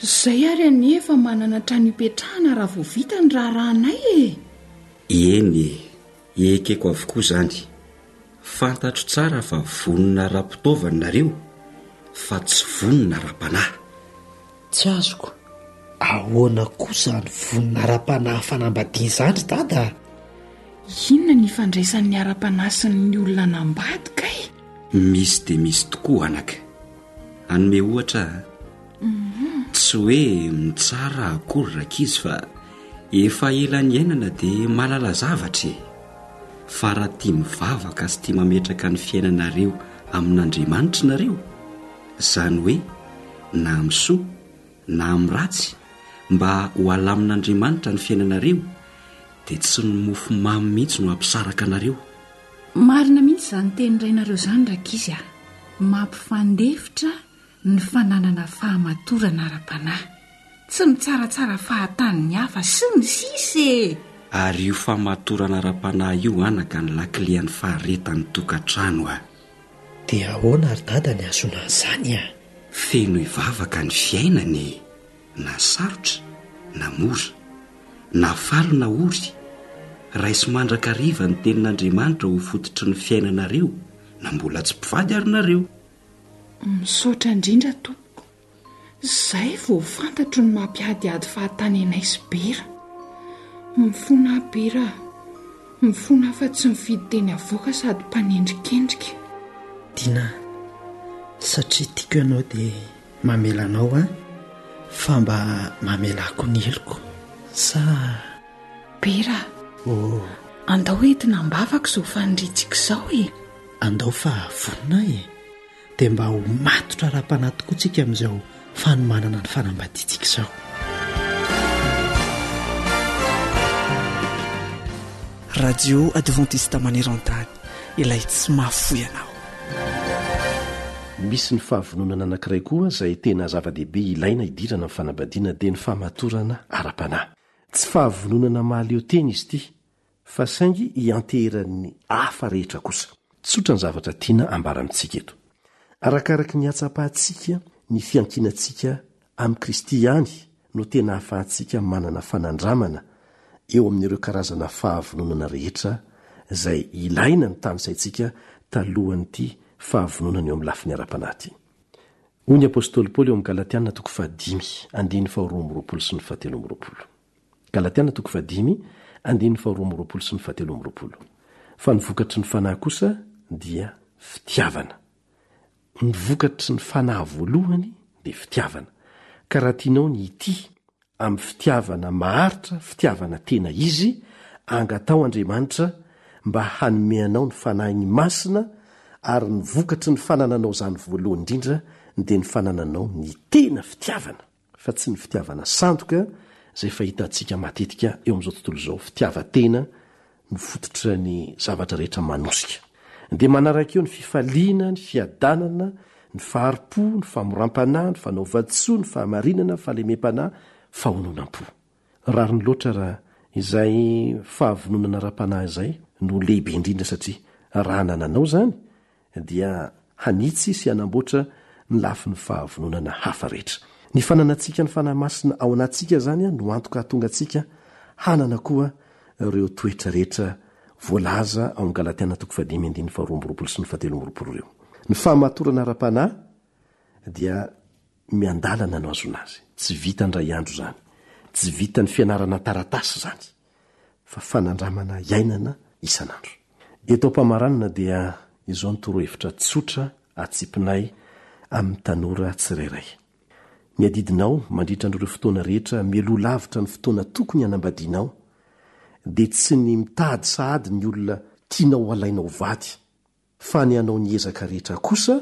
S3: Izay ary anie efa manana trano hipetrahana raha vao vita ny raharahanay e!
S2: Eny e! Ekeko avokoa izany. Fantatro tsara fa vonona ara-pitaovana nareo fa tsy vonona ara-panahy.
S8: Tsy azoko. Ahoana koa izany vonona ara-panahy fanambadiana izany ry Dada a!
S3: Inona ny ifandraisan'ny ara-panahy sy ny olona hanambady kay?
S2: Misy dia misy tokoa anaka. Hanome ohatra aho a. Tsy hoe mitsara akory rankizy fa efa ela niainana dia mahalala zavatra e! Fa raha tia mivavaka sy tia mametraka ny fiainanareo amin'Andriamanitra nareo izany hoe na amin'ny soa na amin'ny ratsy mba ho alamin'Andriamanitra ny fiainanareo dia tsy ny mofo mamy mihitsy no hampisaraka anareo.
S1: Marina mihitsy izany teny rainareo izany rankizy a! Mampifandefitra ny fananana fahamatorana ara-panahy. Tsy mitsaratsara fahatanin'ny hafa sy ny sisa e!
S2: Ary io fahamatorana ara-panahy io anaka ny lakile an'ny faharetan'ny tokantrano a!
S8: Dia ahoana ry dada ny hahazoana an'izany an?
S2: Fenoy vavaka ny fiainana e! Na sarotra na mora, na faly na ory, raiso mandrakariva ny tenin'Andriamanitra ho fototry ny fiainanareo na mbola tsy mpivady ary nareo.
S6: Misaotra indrindra tompoko. Zay vao fantatro ny mampiadihady fahatany anay sy Bera. Mifona ah Bera ah. Mifona fa tsy mifidy teny avoaka sady mpanendrikendrika.
S8: Dina ah. Satria tiako ianao dia mamela anao ah. Fa mba mamelako ny heloko sa.
S6: Bera
S8: ah. Oh.
S6: Andao entina am-bavako izao faniriantsika izao e.
S8: Andao fa vonona ah e. dia mba ho matotra ara-panahy tokoa isika amin'izao fanomanana ny fanambadiantsika izao.
S5: Radio Adventiste Maneran-tany, ilay tsy mahafoy anao.
S7: Misy ny fahavononana anankiray koa izay tena zava-dehibe ilaina hidirana amin'ny fanambadiana dia ny fahamatorana ara-panahy. Tsy fahavononana mahaleo tena izy ity Fa saingy ianteheran'ny hafa rehetra kosa. Tsotra ny zavatra tiana ambara amintsika eto. Arakaraky ny ihatsapantsika, ny fiankinantsika amin'i Kristy ihany no tena ahafahantsika manana fanandramana eo amin'ireo karazana fahavononana rehetra izay ilaina ny tanisaintsika talohan'ity fahavononana eo amin'ny lafiny ara-panahy ity. Hoy ny apostoly Paoly ao amin'ny Galatiana toko fahadimy, andininy faharoa amby roapolo sy ny fahateloambiroapolo. Galatiana toko fahadimy, andininy faharoa amby roapolo sy ny fahatelo amby roapolo. Fa ny vokatry ny Fanahy kosa dia fitiavana. Ny vokatry ny Fanahy voalohany dia fitiavana. Ka raha tianao ny hitia amin'ny fitiavana maharitra, fitiavana tena Izy, angataho Andriamanitra mba hanome anao ny Fanahiny Masina ary ny vokatry ny fanananao izany voalohany indrindra dia ny fanananao ny tena fitiavana. fa tsy ny fitiavana sandoka izay fahitantsika matetika eo amin'izao tontolo izao, fitiavan-tena no fototra ny zavatra rehetra manosika. Dia manaraka eo ny fifaliana, ny fiadanana, ny fahari-po, ny famoram-panahy, ny fanaovan-tsoa, ny fahamarinana, ny fahalemem-panahy, fahononam-po. Rariny loatra raha izay fahavononana ara-panahy izay no lehibe indrindra satria raha nananao izany dia hanitsy sy hanamboatra ny lafiny fahavononana hafa rehetra. Ny fananantsika ny Fanahy Masina ao anatintsika izany no antoka hahatonga antsika hanana koa ireo toetra rehetra voalaza ao amin'ny Galatiana toko fahadimy andininy faharoa amby roapolo sy ny fahatelo amby roapolo ireo. Ny fahamatorana ara-panahy dia miandalana no ahazoana azy. Tsy vitan'ny iray andro izany. Tsy vitan'ny fianarana an-taratasy izany. fa fanandramana iainana isan'andro. Eto am-pamaranana dia izao ny torohevitra tsotra atsipinay amin'ny tanora tsirairay, Ny adidinao mandritra an'ireo fotoana rehetra mialoha lavitra ny fotoana tokony hanambadianao dia tsy ny mitady sahady ny olona tianao halaina ho vady, fa ny hanao ny ezaka rehetra kosa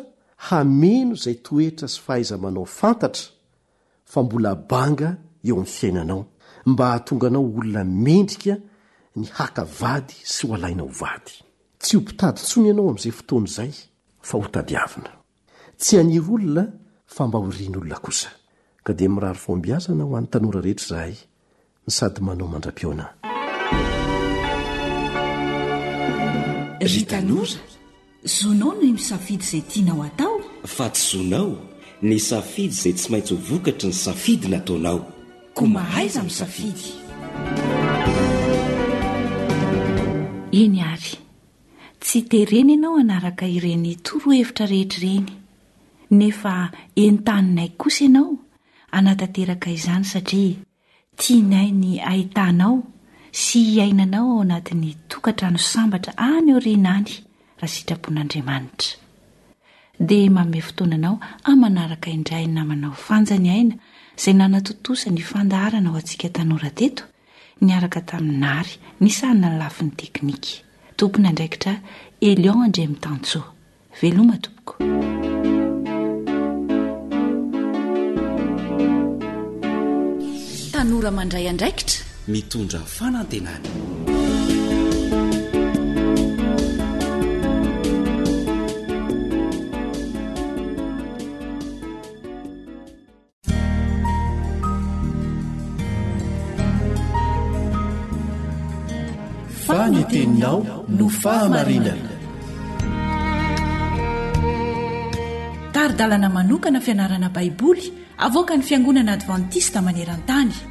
S7: hameno izay toetra sy fahaiza-manao fantatra fa mbola banga eo amin'ny fiainanao, mba hahatonga anao olona mendrika ny haka vady sy ho alaina ho vady. Tsy ho mpitady intsony ianao amin'izay fotoana izay, fa hotadiavina. Tsy haniry olona fa mba ho rian'olona kosa. Ka dia mirary fahombiazana ho an'ny tanora rehetra izahay no sady manao mandra-pihaona.
S1: Ry tanora, zonao ny misafidy izay tianao atao.
S2: Fa tsy zonao ny safidy izay tsy maintsy ho vokatry ny safidy nataonao.
S1: Koa mahaiza misafidy. Eny ary, Tsy terena ianao hanaraka ireny torohevitra rehetra ireny, nefa entaninay kosa ianao hanatanteraka izany satria tianay ny hahita anao sy hiainanao ao anatin'ny tokantrano sambatra any aoriana any raha sitrapon'Andriamanitra. Dia manome fotoana anao amanaraka indray ny namanao Fanja ny aina izay nanatontosa ny fandaharana ho antsika tanora teto niaraka tamin'i Nary nisahana ny lafiny teknika, tompon'andraikitra Elion Andriamitantsoa. Veloma tompoko. Tanora mandray andraikitra.
S2: Mitondra fanantenana.
S7: fa ny teninao no fahamarinana
S1: tari-dalana manokana fianarana baiboly avoaka ny fiangonana advantista maneran-tany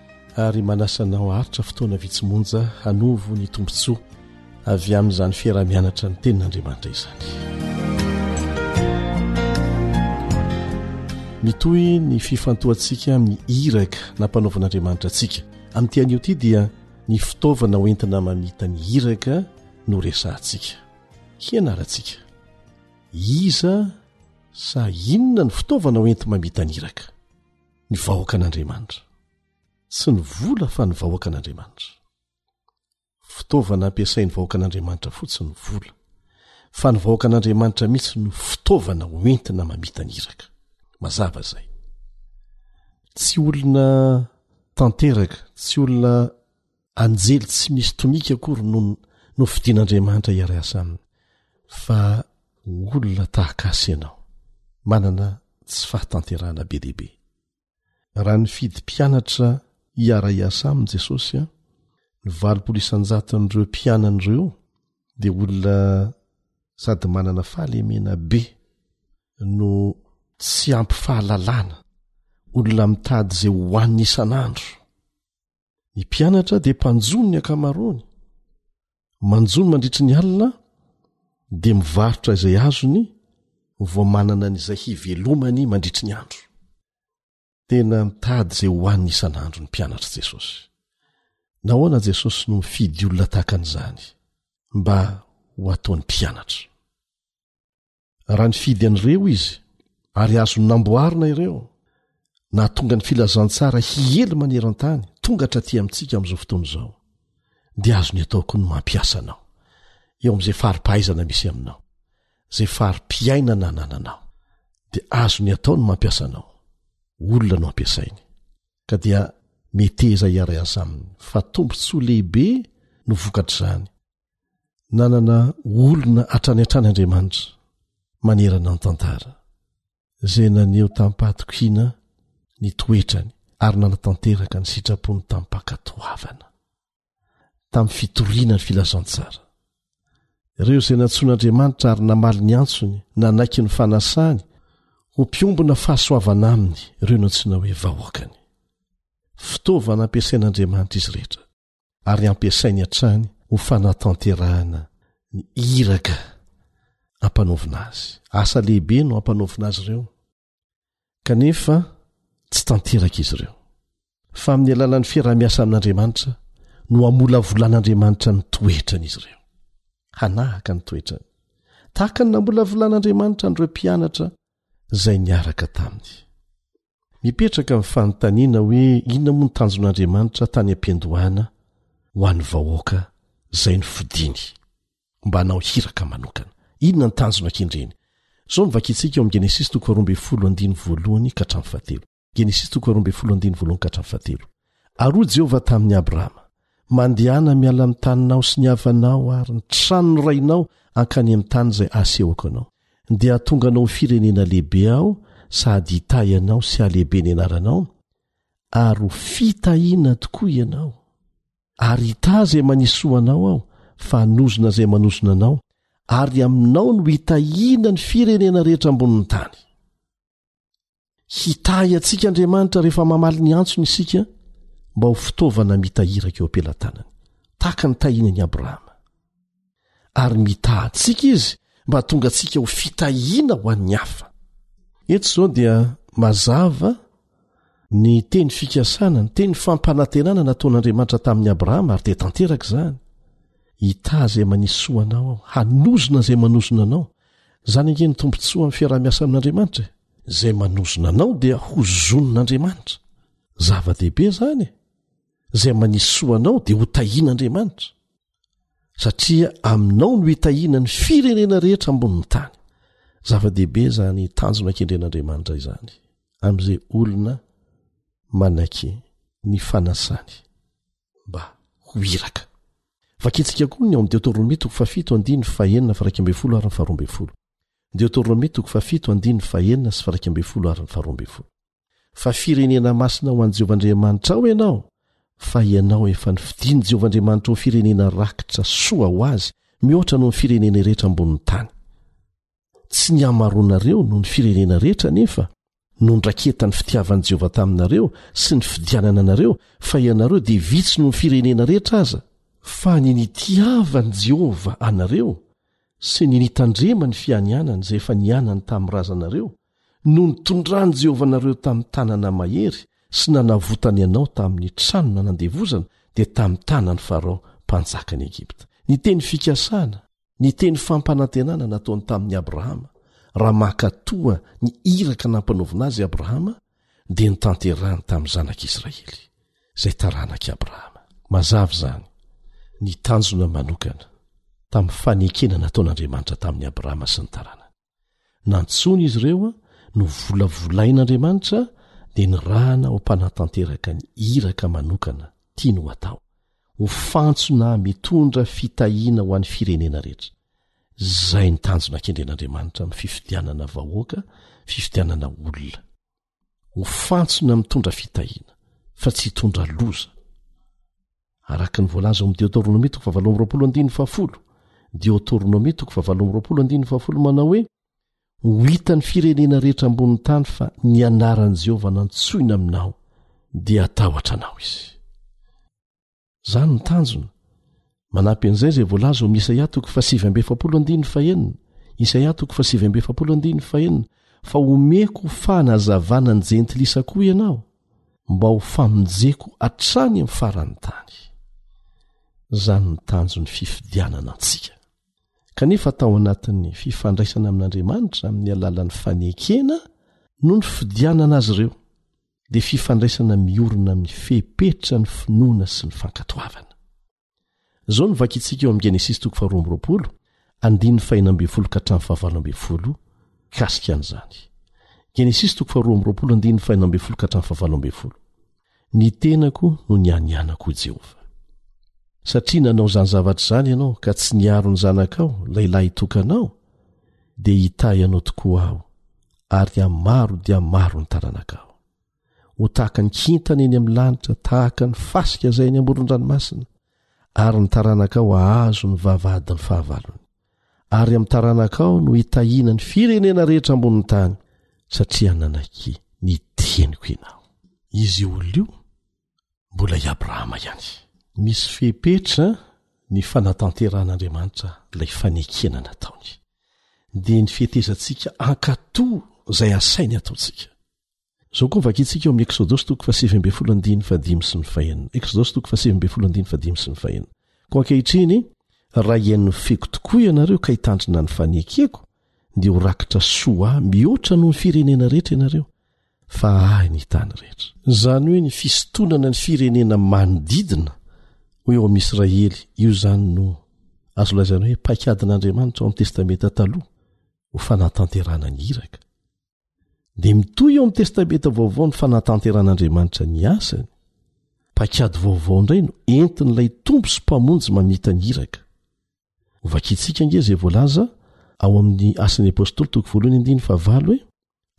S7: ary manasa anao haharitra fotoana vitsy monja hanovo ny tombontsoa avy amin'izany fiaraha-mianatra ny tenin'Andriamanitra izany. Mitohy ny fifantohantsika amin'ny iraka nampanaovan'Andriamanitra antsika. Amin'ity anio ity dia ny fitaovana ho entina mamita ny iraka no resahantsika. Hianarantsika iza sa inona ny fitaovana ho enti-mamita ny iraka. ny vahoakan'andriamanitra sy ny vola fa ny vahoakan'andriamanitra fitaovana ampiasain'ny vahoakan'andriamanitra fotsy ny vola fa ny vahoakan'andriamanitra mihitsy no fitaovana ho entina mamitany iraka mazava zay tsy olona tanteraka tsy olona anjely tsy misy tomika akory no no fidian'andriamanitra hiara asa aminy fa olona tahaka asy ianao manana tsy fahatanterahana be dehibe raha ny fidy mpianatra hiara hiasa aminy jesosy a ny valopolo isanjaton'ireo mpianany ireo dia olona sady manana fahalemena be no tsy ampy fahalalana olona mitady izay hohaniny isan'andro ny mpianatra dia mpanjo ny ankamaroany manjony mandritry ny alina dia mivarotra izay azony voamanana n'izay hivelomany mandritry ny andro tena mitady izay hohan'ny isan'andro ny mpianatra jesosy nahoana jesosy no mifidy olona tahaka an'izany mba ho ataony mpianatra raha nifidy an'ireo izy ary azony namboarina ireo nahatonga ny filazantsara hiely maneran-tany tonga hatraty amintsika amin'izao fotoana izao dia azony ataoko ny mampiasa anao eo amin'izay fari-pahaizana misy aminao izay fari-piainana anananao dia azony atao ny mampiasa anao olona no ampiasainy ka dia meteza hiara-iasa aminy fa tombontsoa lehibe no vokatr'izany nanana olona hatrany hatrany Andriamanitra manerana ny tantara izay naneho tamim-pahatokiana ny toetrany ary nanatanteraka ny sitrapony tamim-pankatoavana tamin'ny fitoriana ny filazantsara. Ireo izay nantsoin'Andriamanitra ary namaly ny antsony nanaiky ny fanasany ho mpiombona fahasoavana aminy ireo nantsoina hoe vahoakany. Fitaovana ampiasain'Andriamanitra izy rehetra. ary ampiasainy hatrany ho fanatanterahana ny iraka ampanaovina azy. Asa lehibe no ampanaovina azy ireo, kanefa tsy tanteraka izy ireo. Fa amin'ny alalan'ny fiaraha-miasa amin'Andriamanitra no hamolavolan'Andriamanitra ny toetrany izy ireo, hanahaka ny toetrany, tahaka ny namolavolan'Andriamanitra an'ireo mpianatra izay niaraka taminy. Mipetraka ny fanontaniana hoe inona moa ny tanjon'Andriamanitra tany am-piandohana ho an'ny vahoaka izay nofidiny mba hanao hiraka manokana. Inona ny tanjona kendreny? Izao no vakintsika ao amin'ny Genesisy toko faharoa ambin'ny folo andininy voalohany ka hatramin'ny fahatelo. Genesisy toko faharoa ambin'ny folo andininy voalohany ka hatramin'ny fahatelo. Ary hoy Jehovah tamin'i Abrahama, Mandehana miala amin'ny taninao sy ny havanao ary ny tranon'ny rainao hankany amin'ny tany izay hasehoko anao. Dia hahatonga anao ho firenena lehibe aho sady hitahy anao sy hahalehibe ny anaranao, ary ho fitahiana tokoa ianao. Ary hitahy izay manisy soa anao aho, fa hanozona izay manozona anao, ary aminao no hitahiana ny firenena rehetra ambonin'ny tany. hitahy antsika andriamanitra rehefa mamaly ny antsony isika mba ho fitaovana mitahiraka eo am-pelatanany tahaka ny tahina ny abrahama ary mitaha antsika izy mba tonga antsika ho fitahiana ho an'ny hafa eto izao dia mazava ny teny fikasana ny teny fampanantenana nataon'andriamanitra tamin'ny abrahama ary dia tanteraka izany hitaha izay manisoanao aho hanozona izay manozona anao Izany ange ny tombontsoa amin'ny fiaraha-miasa amin'Andriamanitra e! Izay manozona anao dia hozonin'Andriamanitra. Zava-dehibe izany e! Izay manisy soa anao dia hotahian'Andriamanitra. Satria aminao no hitahiana ny firenena rehetra ambonin'ny tany. Zava-dehibe izany tanjona kendren'Andriamanitra izany amin'izay olona manaky ny fanasany. mba ho iraka. Vakintsika koa ny ao amin'ny Deoteronomia toko fahafito andininy fahenina fa iraika ambin'ny folo ary ny faharoa ambin'ny folo. Deoteronomia toko fahafito andininy fahenina sy fa iraika ambin'ny folo ary ny faharoa ambin'ny folo. Fa firenena masina ho an'i Jehovah Andriamanitrao ianao, fa ianao efa nofidin'i Jehovah Andriamanitra ho firenena rakitra soa ho azy, mihoatra noho ny firenena rehetra ambonin'ny tany. Tsy ny hamaroanareo noho ny firenena rehetra anefa no niraketan'ny fitiavan'i Jehovah taminareo sy ny fidianana anareo, fa ianareo dia vitsy noho ny firenena rehetra aza. Fa ny nitiavan'i Jehovah anareo sy ny nitandrema ny fianianany izay efa nianany tamin'ny razanareo, no nitondran'i Jehovah anareo tamin'ny tanana mahery sy nanavotany anao tamin'ny trano nanandevozana, dia tamin'ny tanan'i Farao, mpanjakan'i Egypta. Ny teny fikasana. Ny teny fampanantenana nataony tamin'i Abrahama, raha maka toa ny iraka nampanaovina azy i Abrahama, dia notanterahany tamin'ny zanak'i Israely, izay taranak'i Abrahama. Mazava izany ny tanjona manokana tamin'ny fanekena nataon'Andriamanitra tamin'i Abrahama sy ny taranany. Nantsoiny izy ireo, novolavolain'Andriamanitra, dia nirahana ho mpanatanteraka ny iraka manokana tiany ho atao, ho fantsona mitondra fitahiana ho an'ny firenena rehetra. Izay ny tanjona kendren'Andriamanitra amin'ny fifidianana vahoaka, fifidianana olona. ho fantsona mitondra fitahiana fa tsy hitondra loza. Araka ny voalaza ao amin'ny Deoteronomia toko fahavalo amby roapolo andininy fahafolo, Deoteronomia toko fahavalo amby roapolo andininy fahafolo manao hoe ho hitan'ny firenena rehetra ambonin'ny tany fa ny anaran'i Jehovah nantsoina aminao dia atahotra anao izy. Izany ny tanjona. Manampy an'izay izay voalaza ao amin'ny Isaia toko fahasivy amby efapolo andininy fahenina, Isaia toko fahasivy amby efapolo andininy fahenina, Fa homeko ho fanazavana ny jentilisa koa ianao, mba ho famonjeko hatrany amin'ny faran'ny tany. Izany ny tanjon'ny fifidianana antsika. Kanefa tao anatin'ny fifandraisana amin'Andriamanitra amin'ny alalan'ny fanekena no nifidianana azy ireo. dia fifandraisana miorina amin'ny fepetra ny finoana sy ny fankatoavana. Izao no vakintsika eo amin'ny Genesisy toko faharoa amby roapolo, andininy fahina ambin'ny folo ka hatramin'ny fahavalo ambin'ny folo, mikasika an'izany. Genesisy toko faharoa amby roapolo andininy fahina ambin'ny folo ka hatramin'ny fahavalo ambin'ny folo. Ny tenako no nianianako, hoy Jehovah. Satria nanao izany zavatra izany ianao ka tsy niaro ny zanakao, ilay lahitokanao, dia hitahy anao tokoa Aho, ary dia maro dia maro ny taranaka aho ho tahaka ny kintana eny amin'ny lanitra tahaka ny fasika izay eny amboron-dranomasina ary ny taranaka ao ahazo ny vavahady ny fahavalony ary amin'ny taranaka ao no hitahiana ny firenena rehetra ambonin'ny tany satria nanaiky ny teniko ianao izy olio mbola i Abrahama ihany. Misy fepetra ny fanatanterahan'Andriamanitra ilay fanekena nataony. Dia ny fetezantsika hankatò izay asainy hataontsika. Izao koa vakintsika ao amin'ny Eksodosy toko fahasivy ambin'ny folo andininy fahadimy sy ny fahenina. Eksodosy toko fahasivy ambin'ny folo andininy fahadimy sy ny fahenina. Koa ankehitriny, raha hihaino ny feoko tokoa ianareo ka hitandrina ny fanekeko, dia ho rakitra soa ahy mihoatra noho ny firenena rehetra ianareo, fa ahy ny tany rehetra zany hoe ny fisintonana ny firenena manodidina ho eo amin'i israely io zany no azo laizany hoe paikadin'andriamanitra ao amin'ny testamenta taloha ho fanatanterana ny iraka dia mitoy eo amin'ny testamenta vaovao ny fanatanteran'andriamanitra ny asany paikady vaovao indray no entin'ilay tompo sy mpamonjy mamita ny iraka ho vakintsika ange izay voalaza ao amin'ny asan'ny apostoly toko voalohany andiny fahavalo e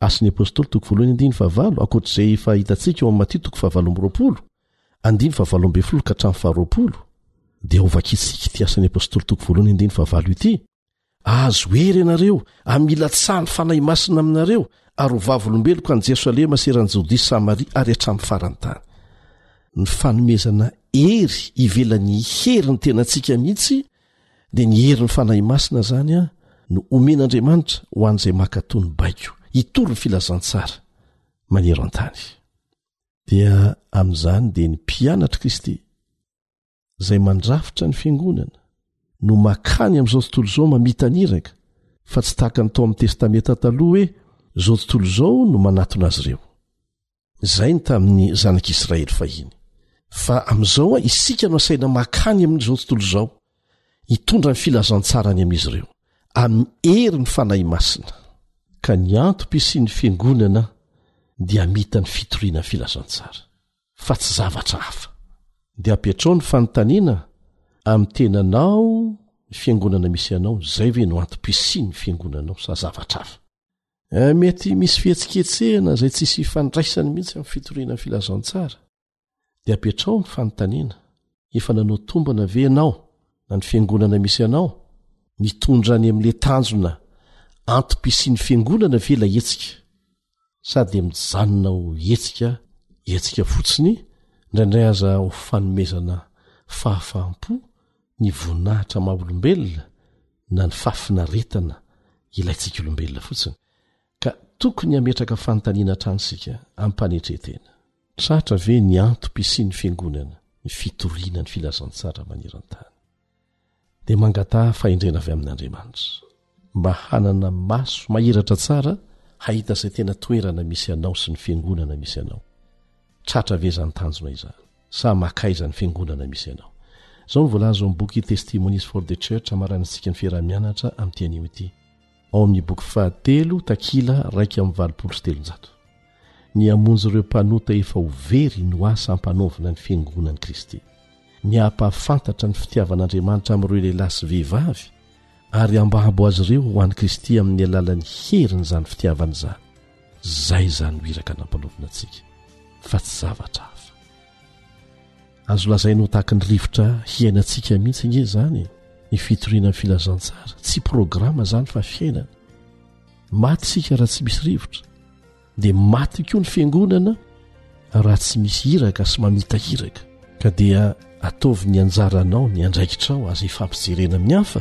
S7: asan'ny apostoly toko voalohany andiny fahavalo ankoatr'izay efa hitantsika ao amin'ny maty toko fahavalo amby roapolo andiny fahavalo ambe folo ka hatramin'ny faharoapolo dia ho vakintsika ity asan'ny apostoly toko voalohany andiny fahavalo ity azo hery ianareo amilatsaha ny fanahy masina aminareo ary ho vavolombeloko any jerosalema sy eran'i jodia sy samaria ary hatramin'ny farany tany ny fanomezana hery ivelan'ny hery ny tenantsika mihitsy dia ny herin'ny fanahy masina izany a no omen'andriamanitra ho an'izay makatò ny baiko hitory ny filazantsara manero an-tany dia amin'izany dia ny mpianatr'i kristy izay mandrafitra ny fiangonana no makany amin'izao tontolo izao mamitaniraka fa tsy tahaka ny tao amin'ny testamenta taloha hoe izao tontolo izao no manatona azy ireo izay ny tamin'ny zanak'israely fahiny fa amin'izao a isika no asaina makany amin'izao tontolo izao hitondra ny filazantsarany amin'izy ireo amin'ny hery ny fanahy masina ka ny antom-pisian'ny fiangonana dia mita ny fitoriana filazantsara fa tsy zavatra hafa dia ampiatrao ny fanontaniana amin'ny tenanao ny fiangonana misy anao zay ve no antom-pisi ny fiangonanao sa zavatra hafa eh, mety misy fihetsiketsehana zay tsy isy ifandraisany mihitsy amin'ny fitoriana ny filazantsara dia ampiatrao ny fanontaniana efa nanao tombana ve ianao na ny fiangonana misy anao mitondra any amin'la tanjona antom-pisi ny fiangonana ve ilay hetsika sa dia mijanona ho hetsika hetsika fotsiny, indraindray aza ho fanomezana fahafaham-po ny voninahitra maha olombelona na ny fahafinaretana ilaintsika olombelona fotsiny? Ka tokony hametraka fanontaniana hatrany isika amim-panetren-tena. Tratra ve ny antom-pisian'ny Fiangonana, ny fitoriana ny filazantsara maneran-tany? dia mangataha fahendrena avy amin'Andriamanitra mba hanana maso mahiratra tsara hahita izay tena toerana misy anao sy ny fiangonana misy anao. Tratra ve izany tanjona izany? Sa makaiza ny fiangonana misy anao? Izao no voalaza ao amin'ny boky Testimonies for the Church hamaranantsika ny fiaraha-mianatra amin'ity anio ity. ao amin'ny boky fahatelo, takila iraika amby valopolo sy telonjato. Ny hamonjy ireo mpanota efa ho very no asa ampanaovina ny Fiangonan'i Kristy. Ny hampahafantatra ny fitiavan'Andriamanitra amin'ireo lehilahy sy vehivavy ary hambabo azy ireo ho an'i Kristy amin'ny alalan'ny herin'izany fitiavana izany. Izay izany no iraka nampanaovina antsika fa tsy zavatra hafa. Azo lazaina ho tahaka ny rivotra hiainantsika mihitsy ange izany e, ny fitoriana ny filazantsara. Tsy programa izany fa fiainana. Maty isika raha tsy misy rivotra, dia maty koa ny fiangonana raha tsy misy iraka sy mamita iraka. Ka dia ataovy ny anjaranao, ny andraikitrao, aza ifampijerena amin'ny hafa.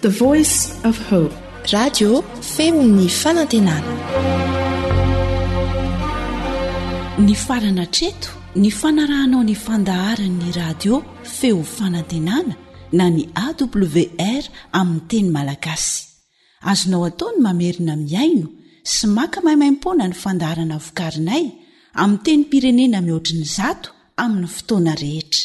S9: The Voice of Hope. Radio feon'ny fanantenana.
S1: Nifarana hatreto ny fanarahanao ny fandaharan'ny radio feo fanantenana na ny AWR amin'ny teny malagasy. Azonao atao ny mamerina mihaino sy maka maimaim-poana ny fandaharana vokarinay amin'ny tenim-pirenena mihoatry ny zato amin'ny fotoana rehetra.